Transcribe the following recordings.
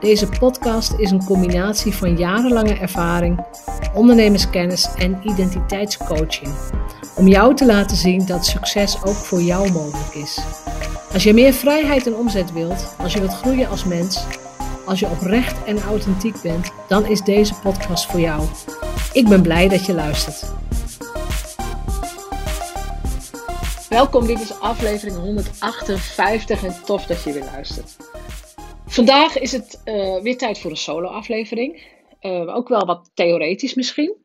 Deze podcast is een combinatie van jarenlange ervaring, ondernemerskennis en identiteitscoaching. Om jou te laten zien dat succes ook voor jou mogelijk is. Als je meer vrijheid en omzet wilt, als je wilt groeien als mens, als je oprecht en authentiek bent, dan is deze podcast voor jou. Ik ben blij dat je luistert. Welkom, dit is aflevering 158 en tof dat je weer luistert. Vandaag is het uh, weer tijd voor een solo-aflevering. Uh, ook wel wat theoretisch misschien.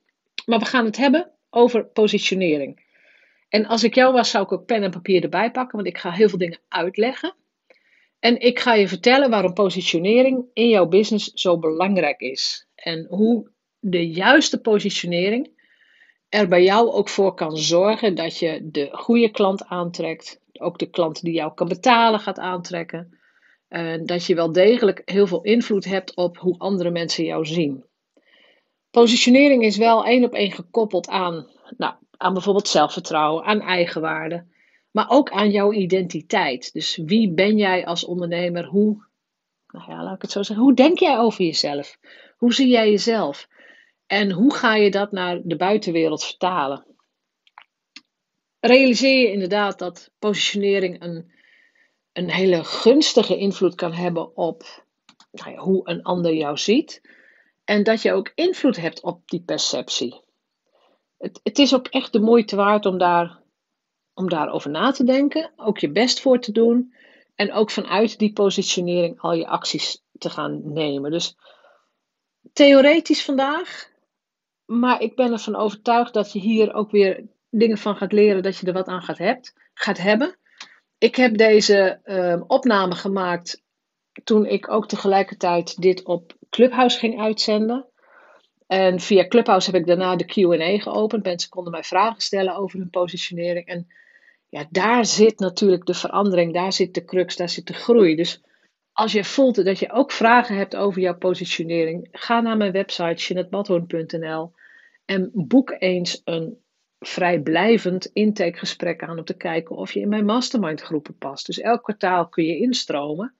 Maar we gaan het hebben over positionering. En als ik jou was, zou ik ook pen en papier erbij pakken, want ik ga heel veel dingen uitleggen. En ik ga je vertellen waarom positionering in jouw business zo belangrijk is. En hoe de juiste positionering er bij jou ook voor kan zorgen dat je de goede klant aantrekt. Ook de klant die jou kan betalen gaat aantrekken. En dat je wel degelijk heel veel invloed hebt op hoe andere mensen jou zien. Positionering is wel één op één gekoppeld aan, nou, aan bijvoorbeeld zelfvertrouwen, aan eigenwaarde, maar ook aan jouw identiteit. Dus wie ben jij als ondernemer? Hoe, nou ja, laat ik het zo zeggen, hoe denk jij over jezelf? Hoe zie jij jezelf? En hoe ga je dat naar de buitenwereld vertalen? Realiseer je inderdaad dat positionering een een hele gunstige invloed kan hebben op nou hoe een ander jou ziet. En dat je ook invloed hebt op die perceptie. Het, het is ook echt de moeite waard om, daar, om daarover na te denken, ook je best voor te doen. En ook vanuit die positionering al je acties te gaan nemen. Dus theoretisch vandaag, maar ik ben ervan overtuigd dat je hier ook weer dingen van gaat leren, dat je er wat aan gaat, hebt, gaat hebben. Ik heb deze uh, opname gemaakt toen ik ook tegelijkertijd dit op Clubhouse ging uitzenden. En via Clubhouse heb ik daarna de QA geopend. Mensen konden mij vragen stellen over hun positionering. En ja, daar zit natuurlijk de verandering, daar zit de crux, daar zit de groei. Dus als je voelt dat je ook vragen hebt over jouw positionering, ga naar mijn website jeanettebadhoorn.nl en boek eens een vrijblijvend intakegesprek aan om te kijken of je in mijn mastermind groepen past. Dus elk kwartaal kun je instromen.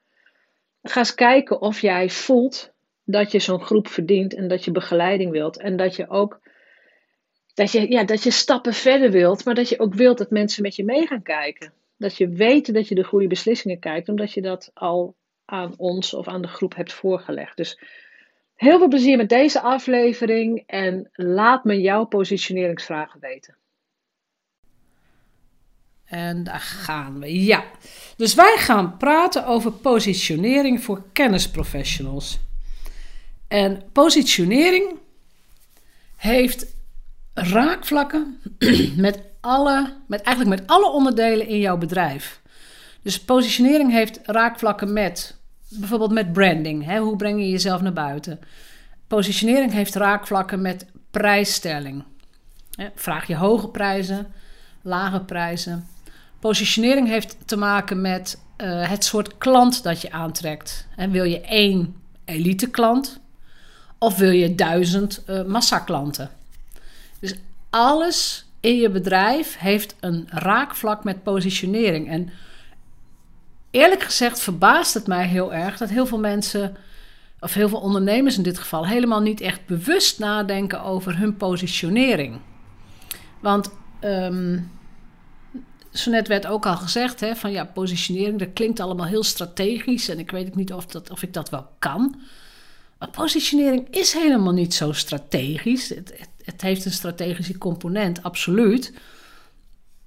Ga eens kijken of jij voelt dat je zo'n groep verdient en dat je begeleiding wilt. En dat je ook dat je, ja, dat je stappen verder wilt, maar dat je ook wilt dat mensen met je mee gaan kijken. Dat je weet dat je de goede beslissingen kijkt, omdat je dat al aan ons of aan de groep hebt voorgelegd. Dus Heel veel plezier met deze aflevering en laat me jouw positioneringsvragen weten. En daar gaan we. Ja. Dus wij gaan praten over positionering voor kennisprofessionals. En positionering heeft raakvlakken met alle, met eigenlijk met alle onderdelen in jouw bedrijf. Dus positionering heeft raakvlakken met bijvoorbeeld met branding. Hè? Hoe breng je jezelf naar buiten? Positionering heeft raakvlakken met prijsstelling. Vraag je hoge prijzen, lage prijzen. Positionering heeft te maken met uh, het soort klant dat je aantrekt. Wil je één elite klant of wil je duizend uh, massaklanten? Dus alles in je bedrijf heeft een raakvlak met positionering. En eerlijk gezegd verbaast het mij heel erg dat heel veel mensen, of heel veel ondernemers in dit geval, helemaal niet echt bewust nadenken over hun positionering. Want um, zo net werd ook al gezegd, hè, van ja, positionering, dat klinkt allemaal heel strategisch en ik weet niet of, dat, of ik dat wel kan. Maar positionering is helemaal niet zo strategisch. Het, het heeft een strategische component, absoluut.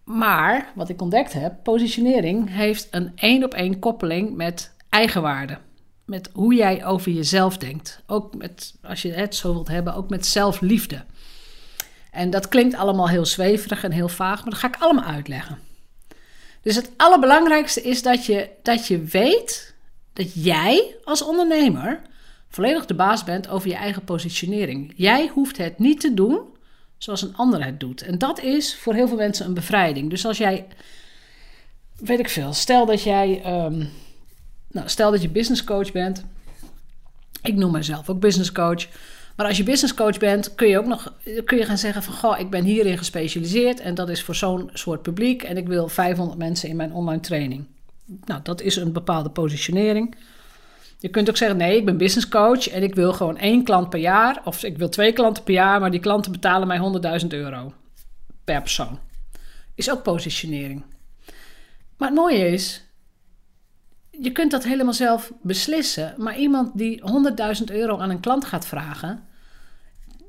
Maar wat ik ontdekt heb, positionering heeft een één op één koppeling met eigenwaarde. Met hoe jij over jezelf denkt. Ook met, als je het zo wilt hebben, ook met zelfliefde. En dat klinkt allemaal heel zweverig en heel vaag, maar dat ga ik allemaal uitleggen. Dus het allerbelangrijkste is dat je, dat je weet dat jij als ondernemer volledig de baas bent over je eigen positionering. Jij hoeft het niet te doen zoals een ander het doet. En dat is voor heel veel mensen een bevrijding. Dus als jij, weet ik veel, stel dat jij, ehm, nou, stel dat je business coach bent. Ik noem mezelf ook business coach. Maar als je business coach bent, kun je ook nog kun je gaan zeggen van... goh, ik ben hierin gespecialiseerd en dat is voor zo'n soort publiek... en ik wil 500 mensen in mijn online training. Nou, dat is een bepaalde positionering. Je kunt ook zeggen, nee, ik ben business coach... en ik wil gewoon één klant per jaar... of ik wil twee klanten per jaar... maar die klanten betalen mij 100.000 euro per persoon. Is ook positionering. Maar het mooie is, je kunt dat helemaal zelf beslissen. Maar iemand die 100.000 euro aan een klant gaat vragen,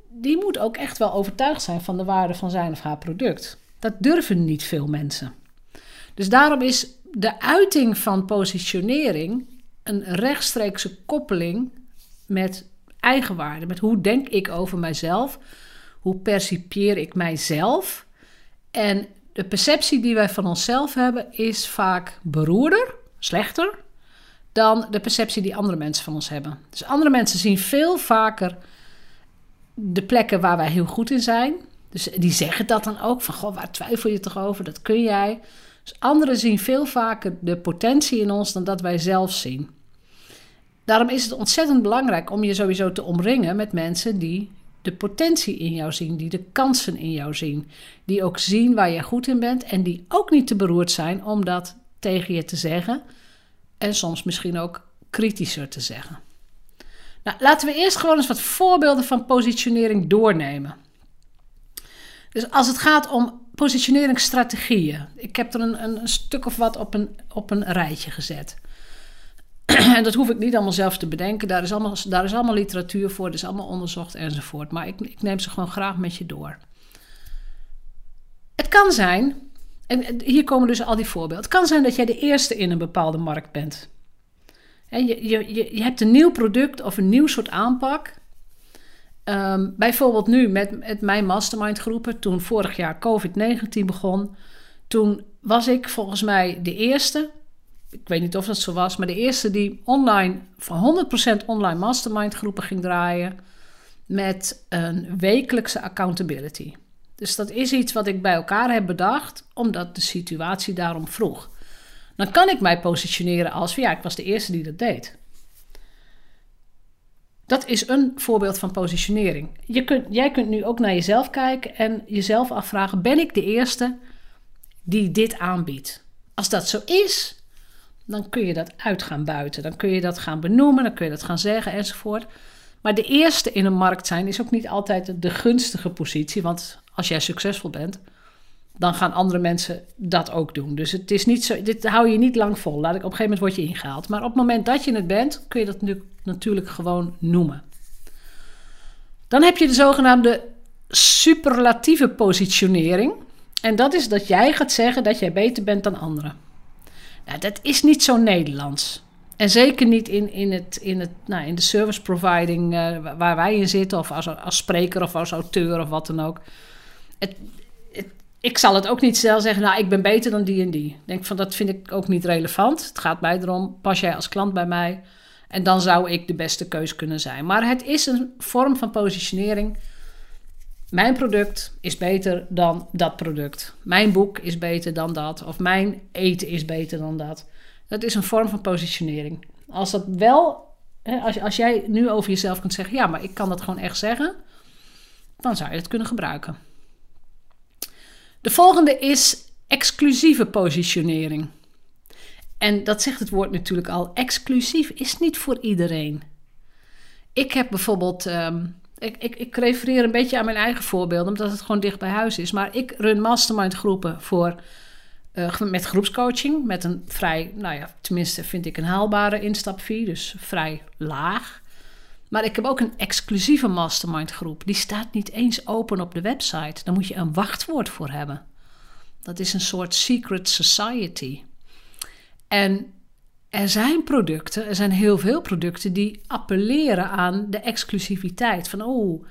die moet ook echt wel overtuigd zijn van de waarde van zijn of haar product. Dat durven niet veel mensen. Dus daarom is de uiting van positionering een rechtstreekse koppeling met eigenwaarde. Met hoe denk ik over mijzelf? Hoe percipieer ik mijzelf? En de perceptie die wij van onszelf hebben is vaak beroerder slechter dan de perceptie die andere mensen van ons hebben. Dus andere mensen zien veel vaker de plekken waar wij heel goed in zijn. Dus die zeggen dat dan ook van, goh, waar twijfel je toch over? Dat kun jij. Dus anderen zien veel vaker de potentie in ons dan dat wij zelf zien. Daarom is het ontzettend belangrijk om je sowieso te omringen met mensen die de potentie in jou zien, die de kansen in jou zien, die ook zien waar je goed in bent en die ook niet te beroerd zijn om dat tegen je te zeggen en soms misschien ook kritischer te zeggen. Nou, laten we eerst gewoon eens wat voorbeelden van positionering doornemen. Dus als het gaat om positioneringsstrategieën, ik heb er een, een, stuk of wat op een, op een rijtje gezet. En dat hoef ik niet allemaal zelf te bedenken, daar is allemaal, daar is allemaal literatuur voor, dat is allemaal onderzocht enzovoort. Maar ik, ik neem ze gewoon graag met je door. Het kan zijn en hier komen dus al die voorbeelden. Het kan zijn dat jij de eerste in een bepaalde markt bent. En je, je, je, hebt een nieuw product of een nieuw soort aanpak. Um, bijvoorbeeld nu met, met mijn mastermind groepen, toen vorig jaar COVID-19 begon, toen was ik volgens mij de eerste, ik weet niet of dat zo was, maar de eerste die online, van 100% online mastermind groepen ging draaien met een wekelijkse accountability. Dus dat is iets wat ik bij elkaar heb bedacht, omdat de situatie daarom vroeg. Dan kan ik mij positioneren als ja, ik was de eerste die dat deed. Dat is een voorbeeld van positionering. Je kunt, jij kunt nu ook naar jezelf kijken en jezelf afvragen: ben ik de eerste die dit aanbiedt? Als dat zo is, dan kun je dat uit gaan buiten. Dan kun je dat gaan benoemen, dan kun je dat gaan zeggen enzovoort. Maar de eerste in een markt zijn is ook niet altijd de gunstige positie. Want als jij succesvol bent, dan gaan andere mensen dat ook doen. Dus het is niet zo, dit hou je niet lang vol. Laat ik, op een gegeven moment word je ingehaald. Maar op het moment dat je het bent, kun je dat nu natuurlijk gewoon noemen. Dan heb je de zogenaamde superlatieve positionering. En dat is dat jij gaat zeggen dat jij beter bent dan anderen. Nou, dat is niet zo Nederlands. En zeker niet in, in, het, in, het, nou, in de service providing uh, waar wij in zitten, of als, als spreker of als auteur of wat dan ook. Het, ik zal het ook niet zelf zeggen, nou, ik ben beter dan die en die. Denk van, dat vind ik ook niet relevant. Het gaat mij erom, pas jij als klant bij mij? En dan zou ik de beste keus kunnen zijn. Maar het is een vorm van positionering. Mijn product is beter dan dat product. Mijn boek is beter dan dat. Of mijn eten is beter dan dat. Dat is een vorm van positionering. Als dat wel, als, als jij nu over jezelf kunt zeggen, ja, maar ik kan dat gewoon echt zeggen, dan zou je het kunnen gebruiken. De volgende is exclusieve positionering. En dat zegt het woord natuurlijk al. Exclusief is niet voor iedereen. Ik heb bijvoorbeeld. Ehm, ik, ik, ik refereer een beetje aan mijn eigen voorbeeld, omdat het gewoon dicht bij huis is. Maar ik run mastermind groepen voor uh, met groepscoaching, met een vrij, nou ja, tenminste vind ik een haalbare instapfee, dus vrij laag. Maar ik heb ook een exclusieve mastermind groep. Die staat niet eens open op de website. Daar moet je een wachtwoord voor hebben. Dat is een soort secret society. En er zijn producten, er zijn heel veel producten die appelleren aan de exclusiviteit. Van oh,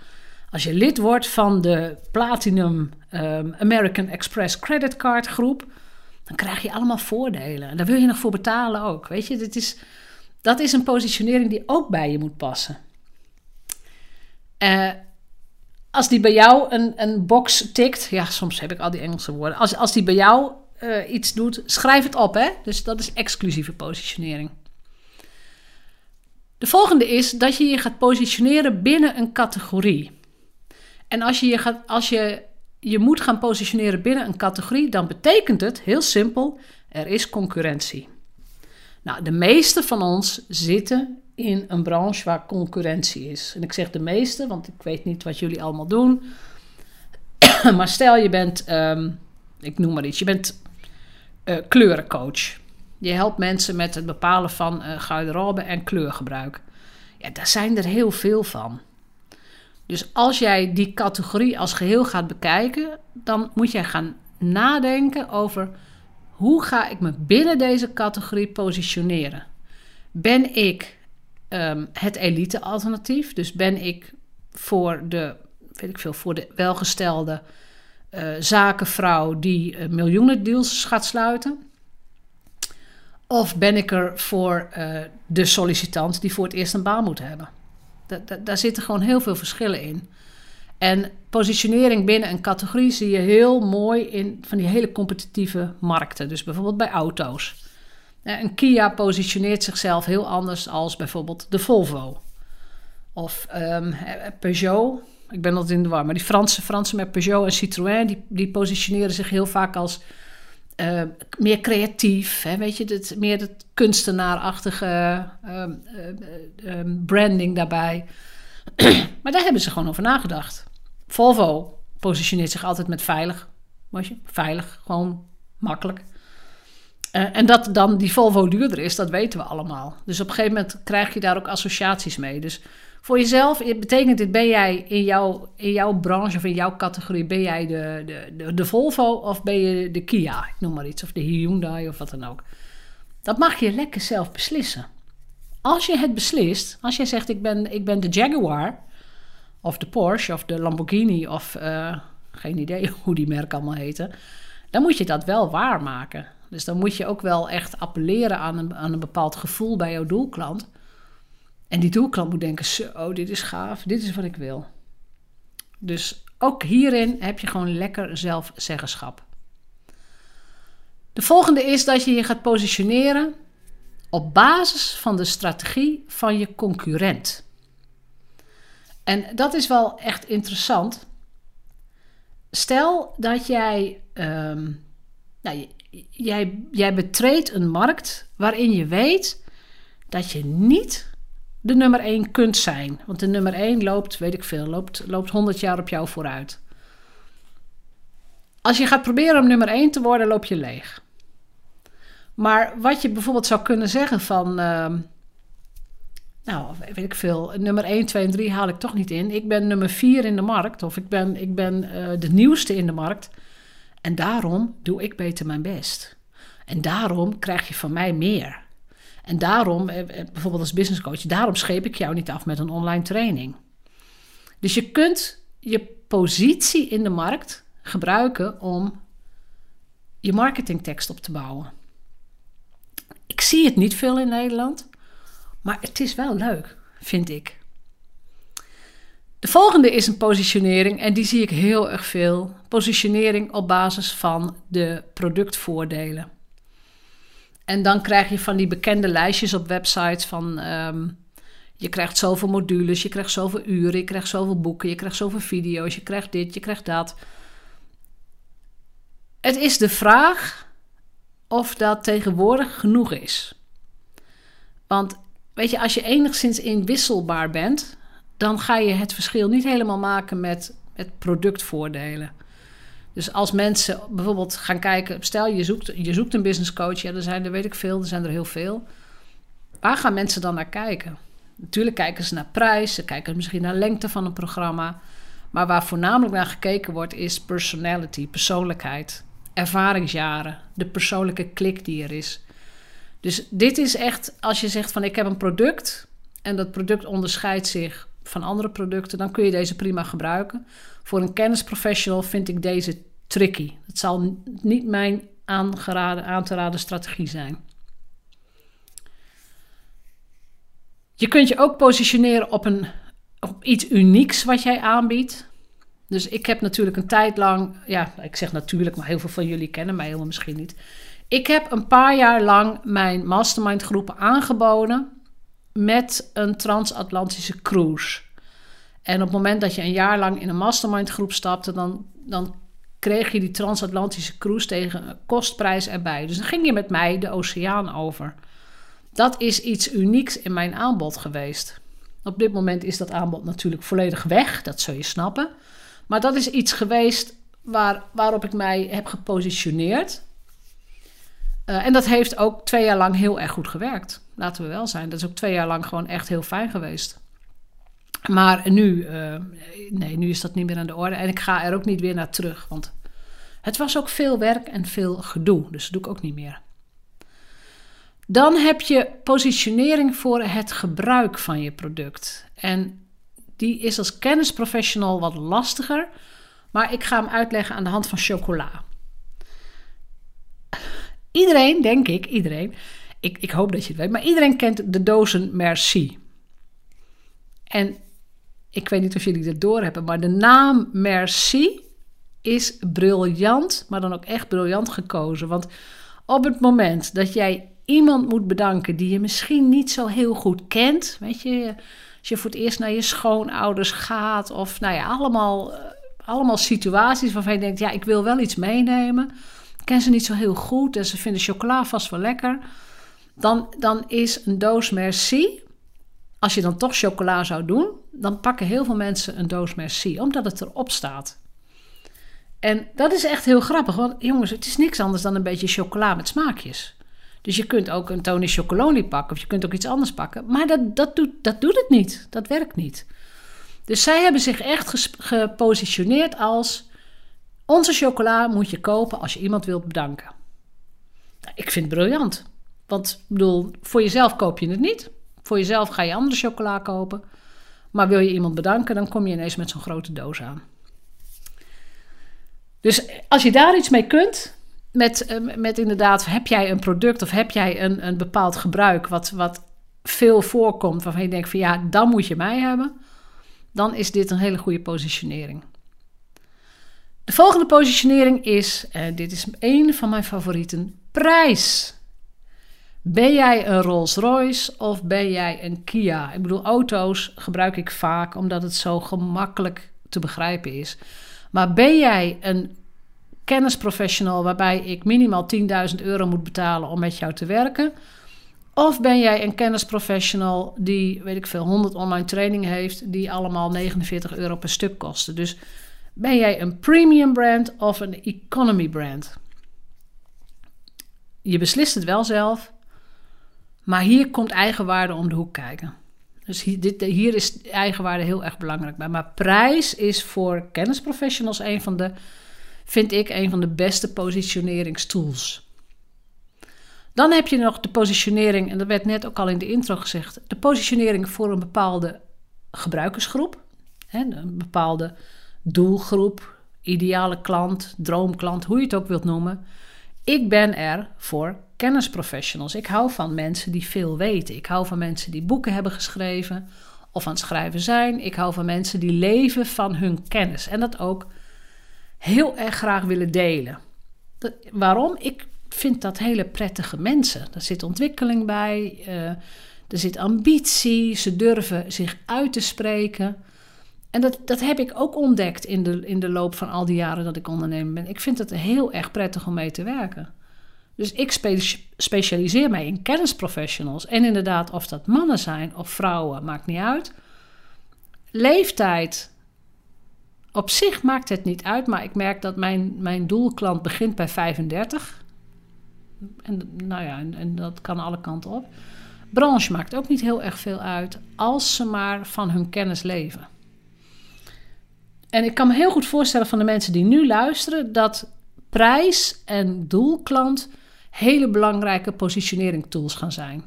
als je lid wordt van de Platinum um, American Express Credit groep, dan krijg je allemaal voordelen. En daar wil je nog voor betalen ook. Weet je, is, dat is een positionering die ook bij je moet passen. Uh, als die bij jou een, een box tikt, ja, soms heb ik al die Engelse woorden. Als, als die bij jou uh, iets doet, schrijf het op, hè? Dus dat is exclusieve positionering. De volgende is dat je je gaat positioneren binnen een categorie. En als je je, gaat, als je je moet gaan positioneren binnen een categorie, dan betekent het heel simpel: er is concurrentie. Nou, de meeste van ons zitten in een branche waar concurrentie is. En ik zeg de meeste, want ik weet niet wat jullie allemaal doen. maar stel je bent, ehm, ik noem maar iets, je bent uh, kleurencoach. Je helpt mensen met het bepalen van uh, garderobe en kleurgebruik. Ja, daar zijn er heel veel van. Dus als jij die categorie als geheel gaat bekijken, dan moet jij gaan nadenken over hoe ga ik me binnen deze categorie positioneren. Ben ik um, het elite alternatief? Dus ben ik voor de, weet ik veel, voor de welgestelde zakenvrouw die uh, miljoenen deals gaat sluiten? Of ben ik er voor uh, de sollicitant die voor het eerst een baan moet hebben? daar zitten gewoon heel veel verschillen in. En positionering binnen een categorie zie je heel mooi in van die hele competitieve markten. Dus bijvoorbeeld bij auto's. Een Kia positioneert zichzelf heel anders als bijvoorbeeld de Volvo. Of um, Peugeot. Ik ben altijd in de war. Maar die Franse, Franse met Peugeot en Citroën... die, die positioneren zich heel vaak als uh, meer creatief. Hè, weet je, meer het kunstenaarachtige uh, uh, branding daarbij. maar daar hebben ze gewoon over nagedacht. Volvo positioneert zich altijd met veilig. Was je? Veilig, gewoon makkelijk. Uh, en dat dan die Volvo duurder is, dat weten we allemaal. Dus op een gegeven moment krijg je daar ook associaties mee. Dus voor jezelf betekent dit, ben jij in jouw, in jouw branche of in jouw categorie, ben jij de, de, de, Volvo of ben je de Kia, ik noem maar iets, of de Hyundai of wat dan ook. Dat mag je lekker zelf beslissen. Als je het beslist, als jij zegt ik ben, ik ben de Jaguar, of de Porsche, of de Lamborghini, of uh, geen idee hoe die merken allemaal heten, dan moet je dat wel waarmaken. Dus dan moet je ook wel echt appelleren aan een, aan een bepaald gevoel bij jouw doelklant. En die doelklant moet denken: zo, dit is gaaf, dit is wat ik wil. Dus ook hierin heb je gewoon lekker zelfzeggenschap. De volgende is dat je je gaat positioneren op basis van de strategie van je concurrent. En dat is wel echt interessant. Stel dat jij, um, nou, jij, jij betreedt een markt waarin je weet dat je niet de nummer 1 kunt zijn. Want de nummer 1 loopt, weet ik veel, loopt, loopt 100 jaar op jou vooruit. Als je gaat proberen om nummer 1 te worden, loop je leeg. Maar wat je bijvoorbeeld zou kunnen zeggen van... Uh, nou, weet ik veel, nummer 1, 2 en 3 haal ik toch niet in. Ik ben nummer 4 in de markt of ik ben, ik ben uh, de nieuwste in de markt. En daarom doe ik beter mijn best. En daarom krijg je van mij meer. En daarom, eh, eh, bijvoorbeeld als business coach, daarom scheep ik jou niet af met een online training. Dus je kunt je positie in de markt gebruiken om je marketingtekst op te bouwen. Ik zie het niet veel in Nederland, maar het is wel leuk, vind ik. De volgende is een positionering en die zie ik heel erg veel. Positionering op basis van de productvoordelen. En dan krijg je van die bekende lijstjes op websites van... Um, je krijgt zoveel modules, je krijgt zoveel uren, je krijgt zoveel boeken, je krijgt zoveel video's, je krijgt dit, je krijgt dat. Het is de vraag of dat tegenwoordig genoeg is. Want weet je, als je enigszins inwisselbaar bent, dan ga je het verschil niet helemaal maken met, met productvoordelen. Dus als mensen bijvoorbeeld gaan kijken, stel je zoekt, je zoekt een business coach, ja, er zijn er weet ik veel, er zijn er heel veel. Waar gaan mensen dan naar kijken? Natuurlijk kijken ze naar prijs, ze kijken misschien naar lengte van een programma. Maar waar voornamelijk naar gekeken wordt, is personality, persoonlijkheid, ervaringsjaren, de persoonlijke klik die er is. Dus dit is echt, als je zegt van ik heb een product en dat product onderscheidt zich van andere producten, dan kun je deze prima gebruiken. Voor een kennisprofessional vind ik deze tricky. Het zal niet mijn aan te raden strategie zijn. Je kunt je ook positioneren op een op iets unieks wat jij aanbiedt. Dus ik heb natuurlijk een tijd lang, ja, ik zeg natuurlijk, maar heel veel van jullie kennen mij helemaal misschien niet. Ik heb een paar jaar lang mijn mastermind groepen aangeboden met een transatlantische cruise. En op het moment dat je een jaar lang in een mastermind groep stapte, dan, dan kreeg je die transatlantische cruise tegen kostprijs erbij. Dus dan ging je met mij de oceaan over. Dat is iets unieks in mijn aanbod geweest. Op dit moment is dat aanbod natuurlijk volledig weg, dat zul je snappen. Maar dat is iets geweest waar, waarop ik mij heb gepositioneerd. Uh, en dat heeft ook twee jaar lang heel erg goed gewerkt. Laten we wel zijn. Dat is ook twee jaar lang gewoon echt heel fijn geweest. Maar nu, uh, nee, nu is dat niet meer aan de orde. En ik ga er ook niet weer naar terug. Want het was ook veel werk en veel gedoe. Dus dat doe ik ook niet meer. Dan heb je positionering voor het gebruik van je product. En die is als kennisprofessional wat lastiger. Maar ik ga hem uitleggen aan de hand van chocola. Iedereen, denk ik, iedereen. Ik, ik hoop dat je het weet, maar iedereen kent de dozen Merci. En ik weet niet of jullie dat doorhebben, maar de naam Merci is briljant, maar dan ook echt briljant gekozen. Want op het moment dat jij iemand moet bedanken die je misschien niet zo heel goed kent, weet je, als je voor het eerst naar je schoonouders gaat, of nou ja, allemaal, eh, allemaal situaties waarvan je denkt, ja, ik wil wel iets meenemen. Ik ken ze niet zo heel goed en ze vinden chocola vast wel lekker. Dan, dan is een doos Merci, als je dan toch chocola zou doen, dan pakken heel veel mensen een doos Merci, omdat het erop staat. En dat is echt heel grappig, want jongens, het is niks anders dan een beetje chocola met smaakjes. Dus je kunt ook een Tony Chocolonely pakken of je kunt ook iets anders pakken. Maar dat, dat, doet, dat doet het niet. Dat werkt niet. Dus zij hebben zich echt gepositioneerd als... onze chocola moet je kopen als je iemand wilt bedanken. Nou, ik vind het briljant. Want bedoel, voor jezelf koop je het niet. Voor jezelf ga je andere chocola kopen. Maar wil je iemand bedanken, dan kom je ineens met zo'n grote doos aan. Dus als je daar iets mee kunt, met, eh, met inderdaad, heb jij een product of heb jij een, een bepaald gebruik wat, wat veel voorkomt, waarvan je denkt van ja, dan moet je mij hebben, dan is dit een hele goede positionering. De volgende positionering is, en dit is een van mijn favorieten, prijs. Ben jij een Rolls Royce of ben jij een Kia? Ik bedoel, auto's gebruik ik vaak omdat het zo gemakkelijk te begrijpen is. Maar ben jij een kennisprofessional waarbij ik minimaal 10.000 euro moet betalen om met jou te werken? Of ben jij een kennisprofessional die, weet ik veel, 100 online trainingen heeft, die allemaal 49 euro per stuk kosten? Dus ben jij een premium brand of een economy brand? Je beslist het wel zelf, maar hier komt eigenwaarde om de hoek kijken. Dus hier, dit, hier is eigenwaarde heel erg belangrijk bij. Maar prijs is voor kennisprofessionals een van de vind ik een van de beste positioneringstools. Dan heb je nog de positionering, en dat werd net ook al in de intro gezegd, de positionering voor een bepaalde gebruikersgroep, een bepaalde doelgroep, ideale klant, droomklant, hoe je het ook wilt noemen. Ik ben er voor kennisprofessionals. Ik hou van mensen die veel weten. Ik hou van mensen die boeken hebben geschreven of aan het schrijven zijn. Ik hou van mensen die leven van hun kennis en dat ook heel erg graag willen delen. waarom? Ik vind dat hele prettige mensen. Er zit ontwikkeling bij, uh, er zit ambitie, ze durven zich uit te spreken. En dat, dat heb ik ook ontdekt in de, in de loop van al die jaren dat ik ondernemer ben. Ik vind het heel erg prettig om mee te werken. Dus ik specialiseer mij in kennisprofessionals. En inderdaad, of dat mannen zijn of vrouwen, maakt niet uit. Leeftijd, op zich maakt het niet uit, maar ik merk dat mijn, mijn doelklant begint bij 35. En, nou ja, en, en dat kan alle kanten op. Branche maakt ook niet heel erg veel uit, als ze maar van hun kennis leven. En ik kan me heel goed voorstellen van de mensen die nu luisteren dat prijs en doelklant hele belangrijke positionering tools gaan zijn.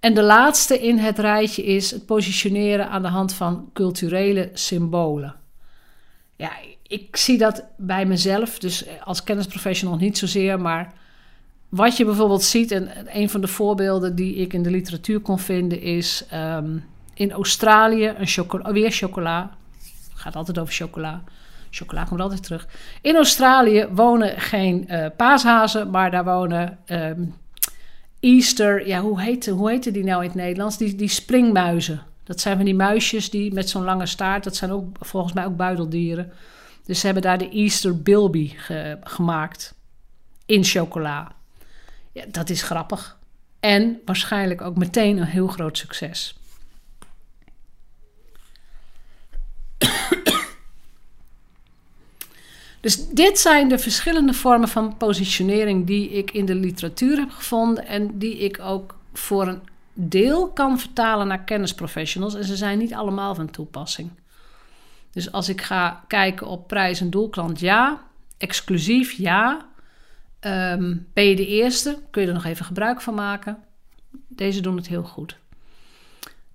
En de laatste in het rijtje is het positioneren aan de hand van culturele symbolen. Ja, ik zie dat bij mezelf, dus als kennisprofessional niet zozeer, maar wat je bijvoorbeeld ziet, en een van de voorbeelden die ik in de literatuur kon vinden, is um, In Australië een chocola, weer chocola. Gaat altijd over chocola. Chocola komt altijd terug. In Australië wonen geen uh, paashazen, maar daar wonen um, Easter. Ja, hoe heette, hoe heette die nou in het Nederlands? Die, die springmuizen. Dat zijn van die muisjes die met zo'n lange staart. Dat zijn ook volgens mij ook buideldieren. Dus ze hebben daar de Easter Bilby gemaakt. In chocola. Ja, dat is grappig. En waarschijnlijk ook meteen een heel groot succes. Dus dit zijn de verschillende vormen van positionering die ik in de literatuur heb gevonden en die ik ook voor een deel kan vertalen naar kennisprofessionals. En ze zijn niet allemaal van toepassing. Dus als ik ga kijken op prijs- en doelklant, ja. Exclusief, ja. Ehm, ben je de eerste? Kun je er nog even gebruik van maken? Deze doen het heel goed.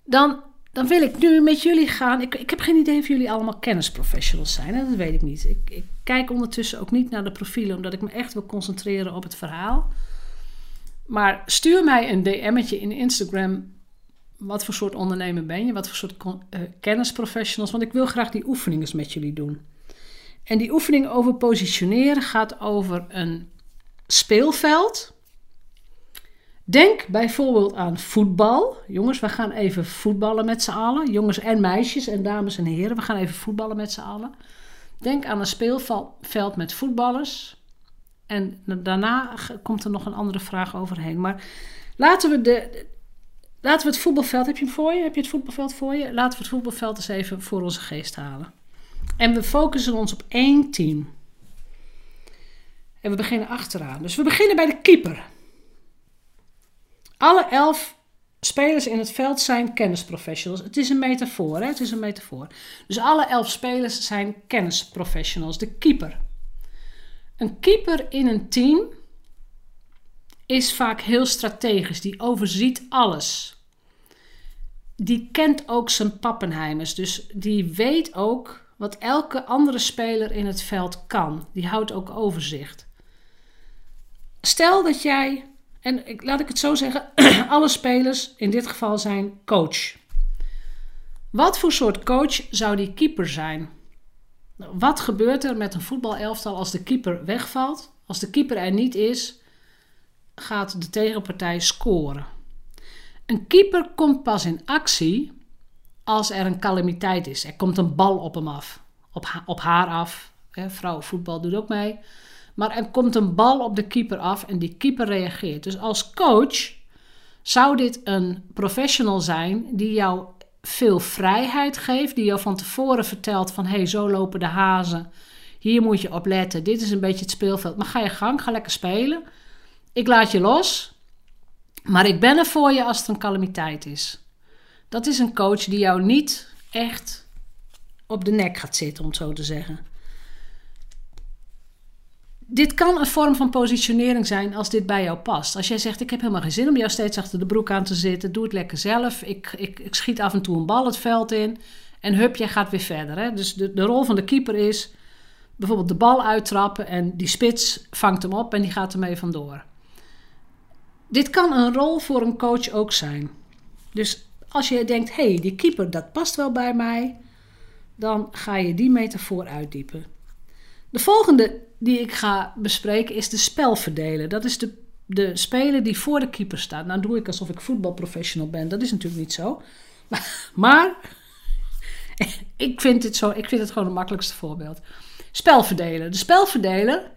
Dan, dan wil ik nu met jullie gaan. Ik, ik heb geen idee of jullie allemaal kennisprofessionals zijn. Hè? Dat weet ik niet. Ik, ik kijk ondertussen ook niet naar de profielen, omdat ik me echt wil concentreren op het verhaal. Maar stuur mij een DM'tje in Instagram. Wat voor soort ondernemer ben je? Wat voor soort uh, kennisprofessionals? Want ik wil graag die oefeningen met jullie doen. En die oefening over positioneren gaat over een speelveld. Denk bijvoorbeeld aan voetbal. Jongens, we gaan even voetballen met z'n allen. Jongens en meisjes en dames en heren, we gaan even voetballen met z'n allen. Denk aan een speelveld met voetballers. En daarna komt er nog een andere vraag overheen. Maar laten we, de, laten we het voetbalveld. Heb je hem voor je? Heb je het voetbalveld voor je? Laten we het voetbalveld eens even voor onze geest halen. En we focussen ons op één team. En we beginnen achteraan. Dus we beginnen bij de keeper. Alle elf spelers in het veld zijn kennisprofessionals. Het is een metafoor, hè? Het is een metafoor. Dus alle elf spelers zijn kennisprofessionals. De keeper. Een keeper in een team is vaak heel strategisch. Die overziet alles. Die kent ook zijn pappenheimers. Dus die weet ook wat elke andere speler in het veld kan. Die houdt ook overzicht. Stel dat jij, en ik, laat ik het zo zeggen, alle spelers in dit geval zijn coach. Wat voor soort coach zou die keeper zijn? Wat gebeurt er met een voetbalelftal als de keeper wegvalt? Als de keeper er niet is, gaat de tegenpartij scoren. Een keeper komt pas in actie als er een calamiteit is. Er komt een bal op hem af, op, haar af. Vrouwenvoetbal doet ook mee. Maar er komt een bal op de keeper af en die keeper reageert. Dus als coach zou dit een professional zijn die jou veel vrijheid geeft, die jou van tevoren vertelt van hé, hey, zo lopen de hazen. Hier moet je op letten. Dit is een beetje het speelveld. Maar ga je gang, ga lekker spelen. Ik laat je los. Maar ik ben er voor je als er een calamiteit is. Dat is een coach die jou niet echt op de nek gaat zitten, om het zo te zeggen dit kan een vorm van positionering zijn als dit bij jou past. Als jij zegt: Ik heb helemaal geen zin om jou steeds achter de broek aan te zitten, doe het lekker zelf. Ik, ik, ik schiet af en toe een bal het veld in. En hup, jij gaat weer verder. Hè? Dus de, de rol van de keeper is bijvoorbeeld de bal uittrappen en die spits vangt hem op en die gaat ermee vandoor. Dit kan een rol voor een coach ook zijn. Dus als je denkt: hé, hey, die keeper dat past wel bij mij, dan ga je die metafoor uitdiepen. De volgende die ik ga bespreken is de spelverdelen. Dat is de, de speler die voor de keeper staat. Nou doe ik alsof ik voetbalprofessional ben. Dat is natuurlijk niet zo. Maar, ik, vind het zo, ik vind het gewoon het makkelijkste voorbeeld. Spelverdeler. De spelverdeler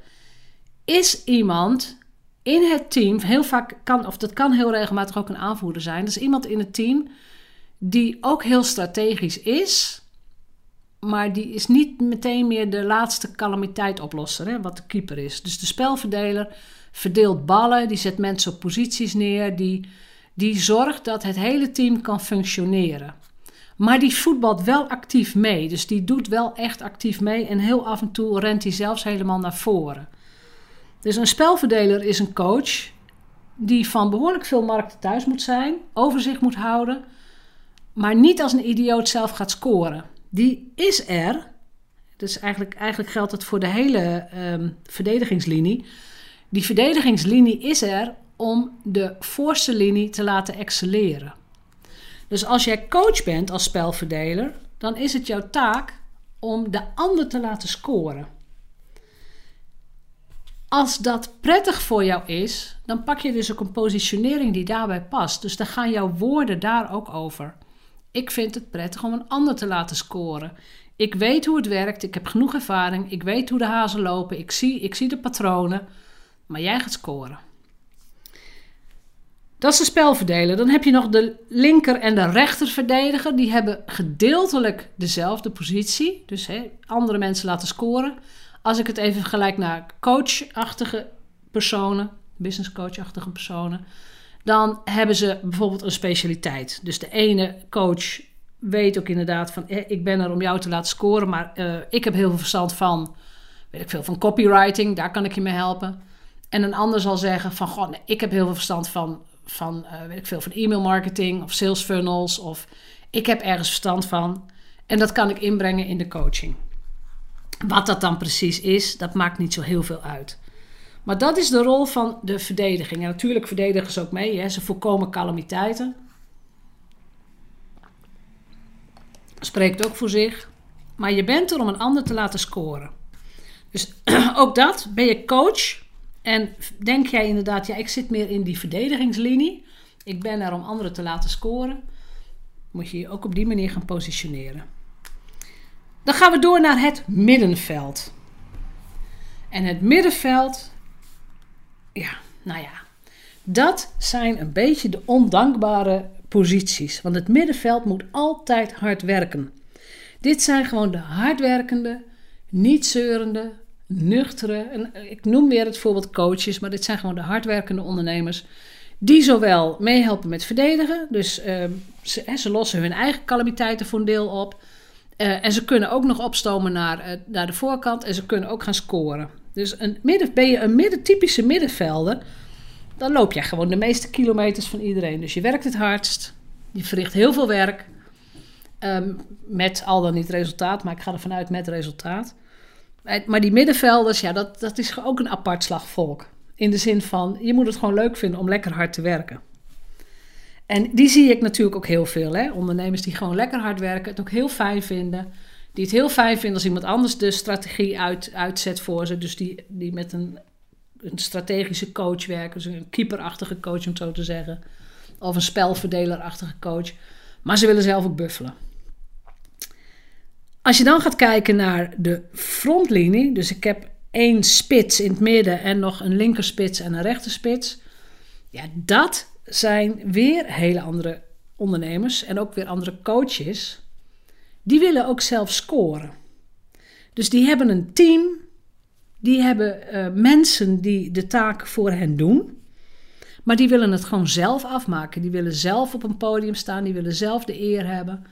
is iemand in het team. Heel vaak kan, of dat kan heel regelmatig ook een aanvoerder zijn. Dat is iemand in het team die ook heel strategisch is maar die is niet meteen meer de laatste calamiteitoplosser, hè, wat de keeper is. Dus de spelverdeler verdeelt ballen, die zet mensen op posities neer, die, die zorgt dat het hele team kan functioneren. Maar die voetbalt wel actief mee, dus die doet wel echt actief mee en heel af en toe rent hij zelfs helemaal naar voren. Dus een spelverdeler is een coach die van behoorlijk veel markten thuis moet zijn, overzicht moet houden, maar niet als een idioot zelf gaat scoren die is er. Dus eigenlijk, eigenlijk geldt het voor de hele um, verdedigingslinie. Die verdedigingslinie is er om de voorste linie te laten excelleren. Dus als jij coach bent als spelverdeler, dan is het jouw taak om de ander te laten scoren. Als dat prettig voor jou is, dan pak je dus ook een positionering die daarbij past. Dus dan gaan jouw woorden daar ook over. Ik vind het prettig om een ander te laten scoren. Ik weet hoe het werkt, ik heb genoeg ervaring, ik weet hoe de hazen lopen, ik zie, ik zie de patronen, maar jij gaat scoren. Dat is de spelverdeler. Dan heb je nog de linker en de rechter verdediger. Die hebben gedeeltelijk dezelfde positie. Dus andere mensen laten scoren. Als ik het even vergelijk naar coachachtige personen, business coachachtige personen, dan hebben ze bijvoorbeeld een specialiteit. Dus de ene coach weet ook inderdaad van, eh, ik ben er om jou te laten scoren, maar uh, ik heb heel veel verstand van, weet ik veel, van copywriting, daar kan ik je mee helpen. En een ander zal zeggen van, goh, nee, ik heb heel veel verstand van, van uh, weet ik veel, van e-mail marketing of sales funnels of ik heb ergens verstand van. En dat kan ik inbrengen in de coaching. Wat dat dan precies is, dat maakt niet zo heel veel uit. Maar dat is de rol van de verdediging. En natuurlijk verdedigen ze ook mee. Hè. Ze voorkomen calamiteiten. Spreekt ook voor zich. Maar je bent er om een ander te laten scoren. Dus ook dat, ben je coach. En denk jij inderdaad, ja, ik zit meer in die verdedigingslinie. Ik ben er om anderen te laten scoren. Moet je je ook op die manier gaan positioneren. Dan gaan we door naar het middenveld. En het middenveld, ja, nou ja, dat zijn een beetje de ondankbare posities. Want het middenveld moet altijd hard werken. Dit zijn gewoon de hardwerkende, niet zeurende, nuchtere. En ik noem weer het voorbeeld coaches, maar dit zijn gewoon de hardwerkende ondernemers. Die zowel meehelpen met verdedigen, dus uh, ze, ze, lossen hun eigen calamiteiten voor een deel op. Uh, en ze kunnen ook nog opstomen naar, uh, naar de voorkant en ze kunnen ook gaan scoren. Dus een midden, ben je een midden, typische middenvelder, dan loop je gewoon de meeste kilometers van iedereen. Dus je werkt het hardst, je verricht heel veel werk. Um, met al dan niet resultaat, maar ik ga er vanuit met resultaat. Maar die middenvelders, ja, dat, dat is ook een apart slag volk. In de zin van, je moet het gewoon leuk vinden om lekker hard te werken. En die zie ik natuurlijk ook heel veel. Hè? Ondernemers die gewoon lekker hard werken, het ook heel fijn vinden. Die het heel fijn vinden als iemand anders de strategie uit, uitzet voor ze. Dus die, die met een, een strategische coach werken. Dus een keeperachtige coach, om het zo te zeggen. Of een spelverdelerachtige coach. Maar ze willen zelf ook buffelen. Als je dan gaat kijken naar de frontlinie. Dus ik heb één spits in het midden en nog een linkerspits en een rechterspits. Ja, dat zijn weer hele andere ondernemers en ook weer andere coaches. Die willen ook zelf scoren. Dus die hebben een team, die hebben uh, mensen die de taak voor hen doen. Maar die willen het gewoon zelf afmaken. Die willen zelf op een podium staan, die willen zelf de eer hebben.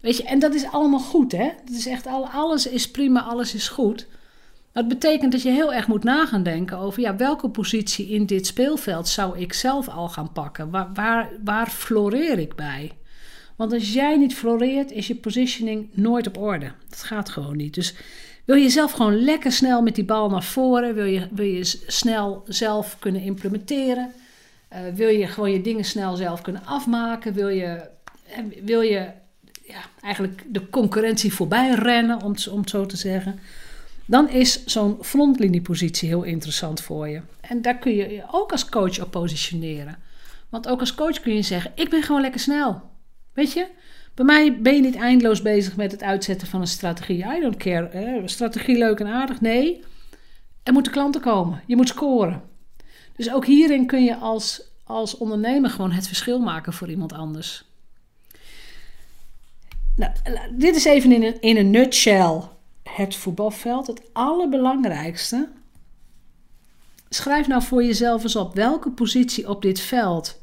Weet je, en dat is allemaal goed, hè? Dat is echt al, alles is prima, alles is goed. Dat betekent dat je heel erg moet na gaan denken over ja, welke positie in dit speelveld zou ik zelf al gaan pakken? Waar, waar, waar floreer ik bij? Want als jij niet floreert, is je positioning nooit op orde. Dat gaat gewoon niet. Dus wil je zelf gewoon lekker snel met die bal naar voren? Wil je, wil je snel zelf kunnen implementeren? Uh, wil je gewoon je dingen snel zelf kunnen afmaken? Wil je, wil je ja, eigenlijk de concurrentie voorbij rennen, om, om het zo te zeggen? dan is zo'n frontliniepositie heel interessant voor je. En daar kun je je ook als coach op positioneren. Want ook als coach kun je zeggen: Ik ben gewoon lekker snel. Weet je? Bij mij ben je niet eindeloos bezig met het uitzetten van een strategie. I don't care. Hè? Strategie leuk en aardig. Nee, er moeten klanten komen. Je moet scoren. Dus ook hierin kun je als, als ondernemer gewoon het verschil maken voor iemand anders. Nou, dit is even in een, in een nutshell het voetbalveld het allerbelangrijkste. Schrijf nou voor jezelf eens op welke positie op dit veld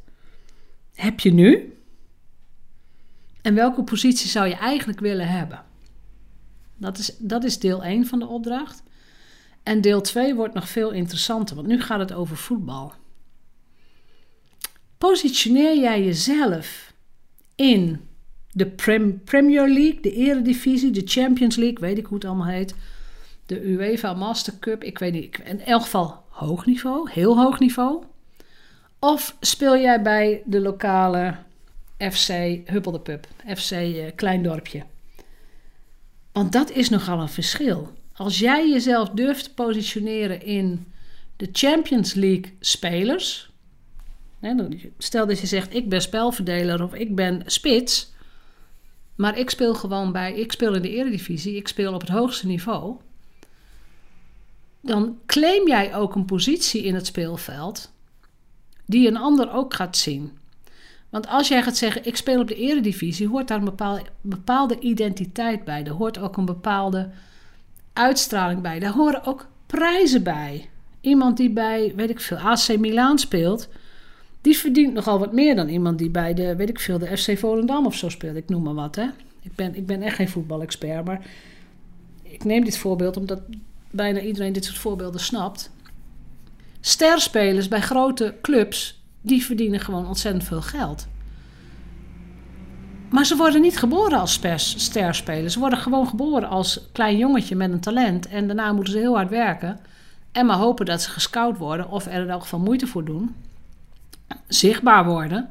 heb je nu en welke positie zou je eigenlijk willen hebben. Dat is, dat is deel 1 van de opdracht. En deel 2 wordt nog veel interessanter, want nu gaat het over voetbal. Positioneer jij jezelf in de Premier League, de Eredivisie, de Champions League, weet ik hoe het allemaal heet. De UEFA Master Cup, ik weet niet. In elk geval hoog niveau, heel hoog niveau. Of speel jij bij de lokale FC Huppel de Pup, FC uh, Klein Dorpje. Want dat is nogal een verschil. Als jij jezelf durft te positioneren in de Champions League spelers. Stel dat je zegt: ik ben spelverdeler of ik ben spits. Maar ik speel gewoon bij, ik speel in de eredivisie, ik speel op het hoogste niveau. Dan claim jij ook een positie in het speelveld die een ander ook gaat zien. Want als jij gaat zeggen, ik speel op de eredivisie, hoort daar een bepaalde, bepaalde identiteit bij. Er hoort ook een bepaalde uitstraling bij. Daar horen ook prijzen bij. Iemand die bij, weet ik veel, AC Milaan speelt, die verdient nogal wat meer dan iemand die bij de, weet ik veel, de FC Volendam of zo speelt. Ik noem maar wat, hè. Ik ben, ik ben echt geen voetbalexpert, maar ik neem dit voorbeeld omdat bijna iedereen dit soort voorbeelden snapt. Sterspelers bij grote clubs, die verdienen gewoon ontzettend veel geld. Maar ze worden niet geboren als sterspelers. Ze worden gewoon geboren als klein jongetje met een talent. En daarna moeten ze heel hard werken. En maar hopen dat ze gescout worden of er in elk geval moeite voor doen. Zichtbaar worden.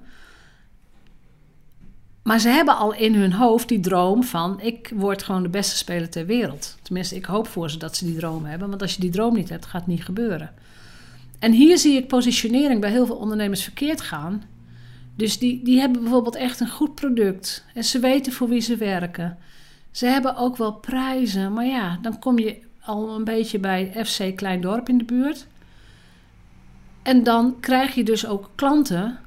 Maar ze hebben al in hun hoofd die droom van: ik word gewoon de beste speler ter wereld. Tenminste, ik hoop voor ze dat ze die droom hebben. Want als je die droom niet hebt, gaat het niet gebeuren. En hier zie ik positionering bij heel veel ondernemers verkeerd gaan. Dus die, die hebben bijvoorbeeld echt een goed product. En ze weten voor wie ze werken. Ze hebben ook wel prijzen. Maar ja, dan kom je al een beetje bij FC Klein Dorp in de buurt. En dan krijg je dus ook klanten,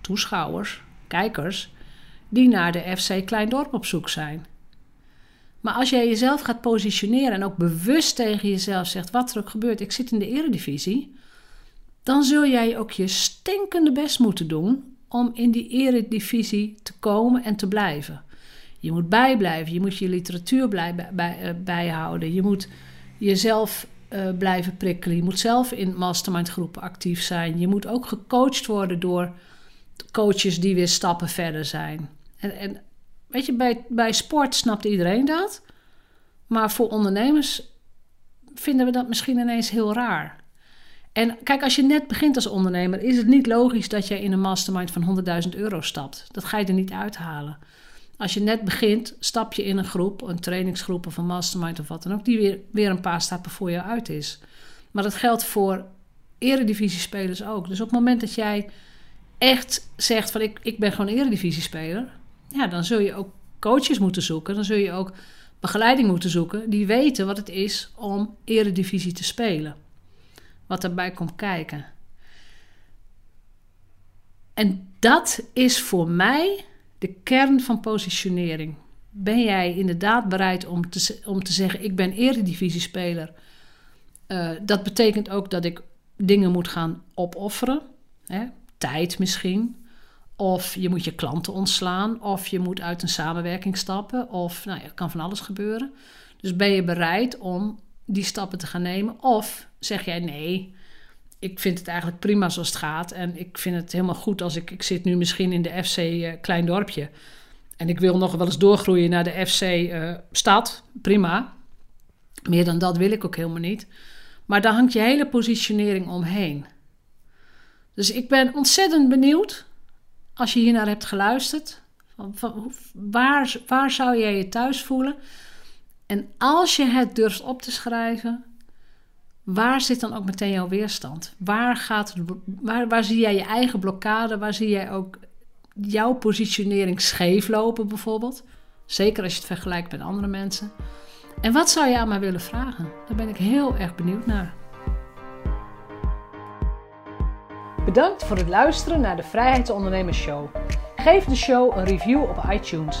toeschouwers, kijkers, die naar de FC Klein Dorp op zoek zijn. Maar als jij jezelf gaat positioneren en ook bewust tegen jezelf zegt: wat er ook gebeurt, ik zit in de eredivisie, dan zul jij ook je stinkende best moeten doen om in die eredivisie te komen en te blijven. Je moet bijblijven, je moet je literatuur blij, bij, uh, bijhouden, je moet jezelf uh, blijven prikkelen, je moet zelf in mastermindgroepen actief zijn, je moet ook gecoacht worden door coaches die weer stappen verder zijn. En, en weet je, bij, bij sport snapt iedereen dat, maar voor ondernemers vinden we dat misschien ineens heel raar. En kijk, als je net begint als ondernemer, is het niet logisch dat je in een mastermind van 100.000 euro stapt. Dat ga je er niet uithalen. Als je net begint, stap je in een groep, een trainingsgroep of een mastermind of wat dan ook, die weer, weer een paar stappen voor jou uit is. Maar dat geldt voor eredivisiespelers ook. Dus op het moment dat jij echt zegt van ik, ik ben gewoon eredivisiespeler, ja, dan zul je ook coaches moeten zoeken. Dan zul je ook begeleiding moeten zoeken die weten wat het is om eredivisie te spelen wat erbij komt kijken. En dat is voor mij de kern van positionering. Ben jij inderdaad bereid om te, om te zeggen: Ik ben eredivisiespeler? Uh, dat betekent ook dat ik dingen moet gaan opofferen. Hè? Tijd misschien. Of je moet je klanten ontslaan. Of je moet uit een samenwerking stappen. Of nou, er kan van alles gebeuren. Dus ben je bereid om die stappen te gaan nemen? Of zeg jij nee, ik vind het eigenlijk prima zoals het gaat. En ik vind het helemaal goed als ik... Ik zit nu misschien in de FC eh, Klein Dorpje. En ik wil nog wel eens doorgroeien naar de FC eh, Stad. Prima. Meer dan dat wil ik ook helemaal niet. Maar daar hangt je hele positionering omheen. Dus ik ben ontzettend benieuwd... als je hier naar hebt geluisterd... Van, waar, waar zou jij je thuis voelen... En als je het durft op te schrijven, waar zit dan ook meteen jouw weerstand? Waar, gaat waar, waar zie jij je eigen blokkade? Waar zie jij ook jouw positionering scheef lopen bijvoorbeeld? Zeker als je het vergelijkt met andere mensen. En wat zou je aan mij willen vragen? Daar ben ik heel erg benieuwd naar. Bedankt voor het luisteren naar de Vrijheidsondernemers Show. Geef de show een review op iTunes.